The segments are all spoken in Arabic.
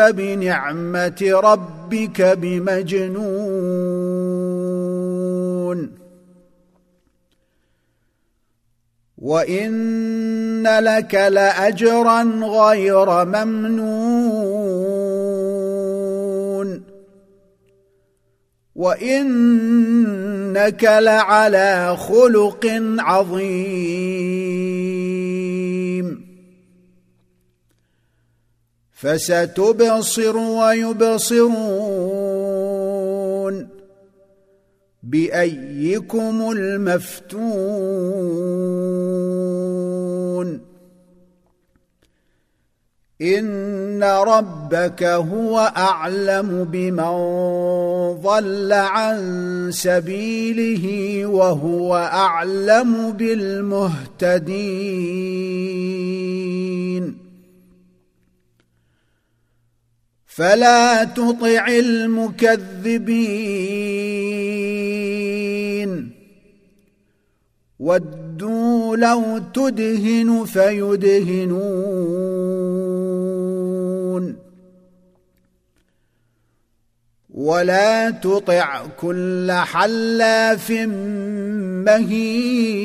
بنعمة ربك بمجنون. وإن لك لأجرا غير ممنون. وإنك لعلى خلق عظيم. فستبصر ويبصرون بأيكم المفتون إن ربك هو أعلم بمن ضل عن سبيله وهو أعلم بالمهتدين فلا تطع المكذبين. ودوا لو تدهن فيدهنون. ولا تطع كل حلاف مهين.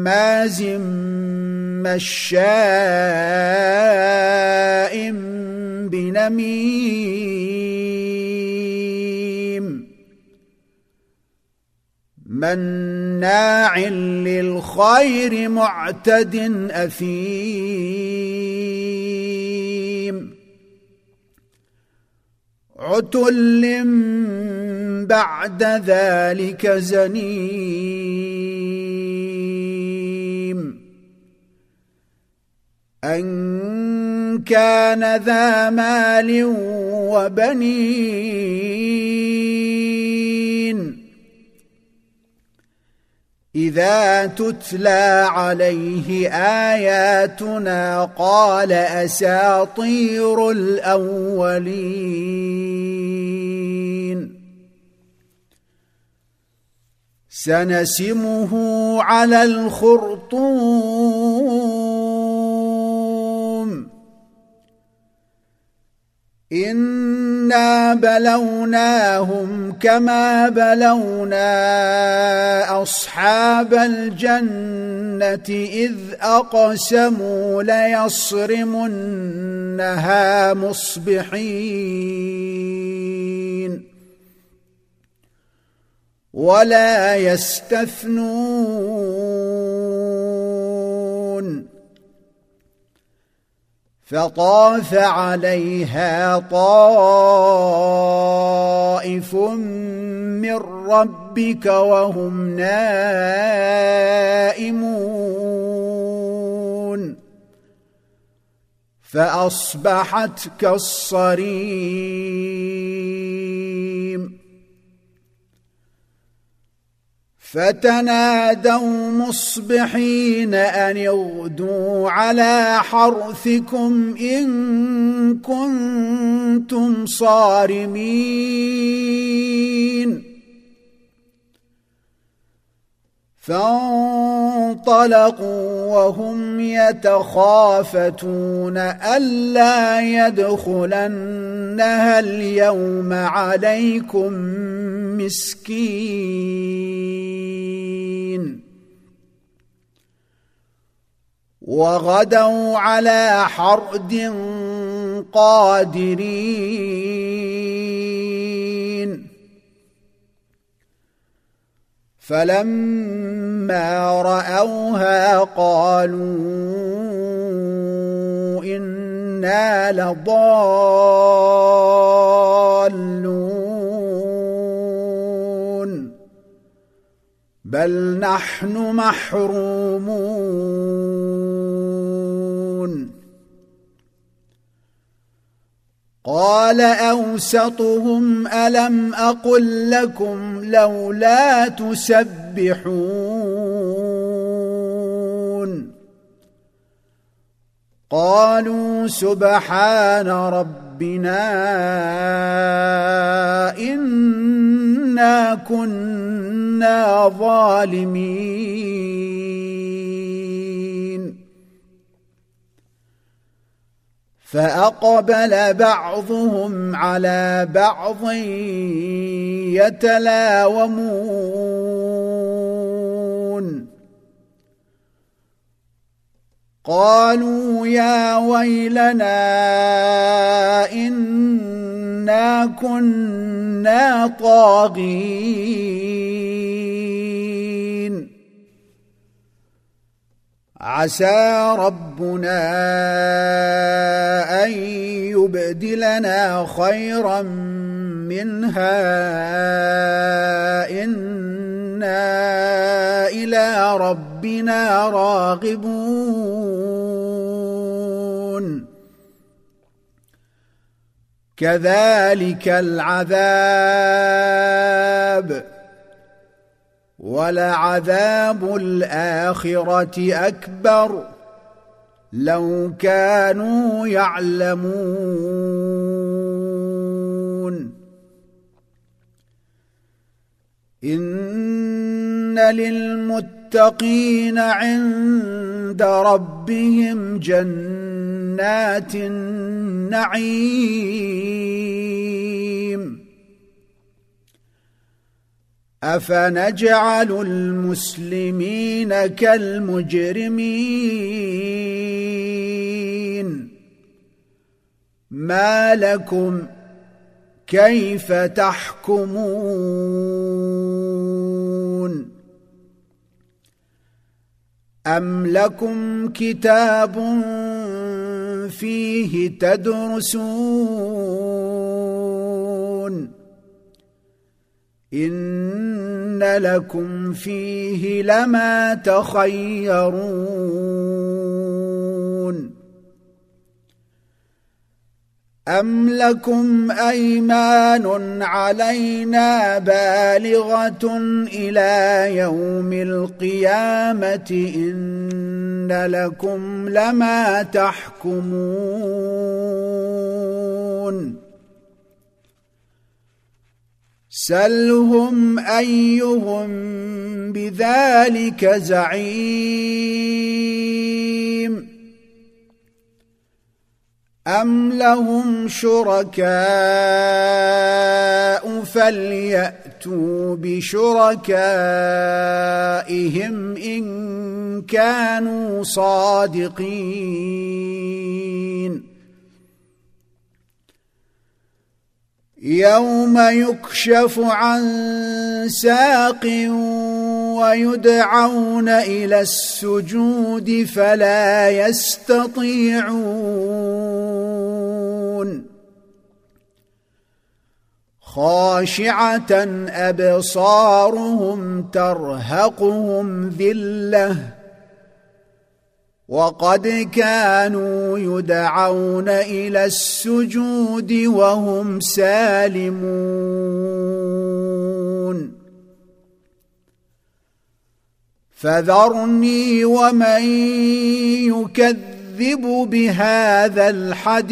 هماز مشاء بنميم مناع للخير معتد أثيم عتل بعد ذلك زنيم أن كان ذا مال وبنين. إذا تتلى عليه آياتنا قال أساطير الأولين. سنسمه على الخرطوم. انا بلوناهم كما بلونا اصحاب الجنه اذ اقسموا ليصرمنها مصبحين ولا يستثنون فطاف عليها طائف من ربك وهم نائمون. فأصبحت كالصريم. فتنادوا مصبحين أن اغدوا على حرثكم إن كنتم صارمين. فانطلقوا وهم يتخافتون ألا يدخلنها اليوم عليكم مسكين. وغدوا على حرد قادرين. فلما رأوها قالوا إنا لضالون. بل نحن محرومون. قال أوسطهم ألم أقل لكم لولا تسبحون قالوا سبحان ربنا إنا كنا ظالمين فأقبل بعضهم على بعض يتلاومون. قالوا يا ويلنا إنا كنا طاغين. عسى ربنا أن يبدلنا خيرا منها. إنا إلى ربنا راغبون. كذلك العذاب. ولعذاب الآخرة أكبر لو كانوا يعلمون. إن للمتقين عند ربهم جنات النعيم. أفنجعل المسلمين كالمجرمين؟ ما لكم كيف تحكمون؟ أم لكم كتاب فيه تدرسون؟ ان لكم فيه لما تخيرون ام لكم ايمان علينا بالغه إلى يوم القيامه ان لكم لما تحكمون سلهم أيهم بذلك زعيم أم لهم شركاء فليأتوا بشركائهم إن كانوا صادقين يوم يكشف عن ساق ويدعون إلى السجود فلا يستطيعون. خاشعة أبصارهم ترهقهم ذلة وقد كانوا يدعون إلى السجود وهم سالمون. فذرني ومن يكذب بهذا الحديث.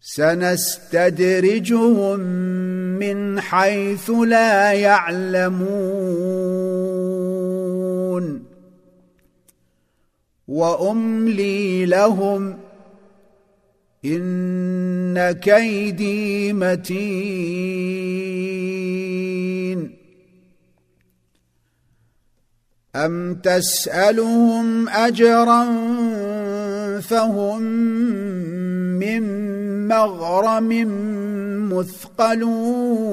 سنستدرجهم من حيث لا يعلمون. وأملي لهم إن كيدي متين. أم تسألهم أجرا فهم من مغرم مثقلون؟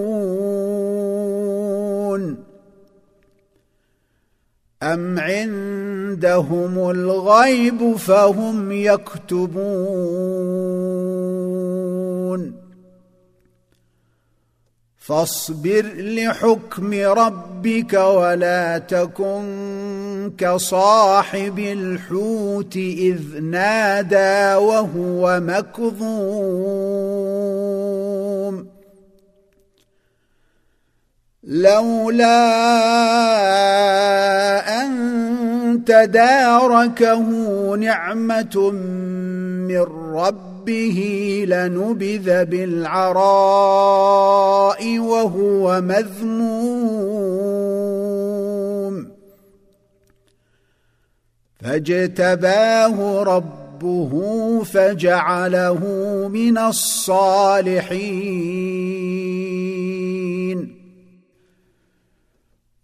أم عندهم الغيب فهم يكتبون. فاصبر لحكم ربك ولا تكن كصاحب الحوت إذ نادى وهو مكظوم. لولا تداركه نعمة من ربه لنبذ بالعراء وهو مذموم. فاجتباه ربه فجعله من الصالحين.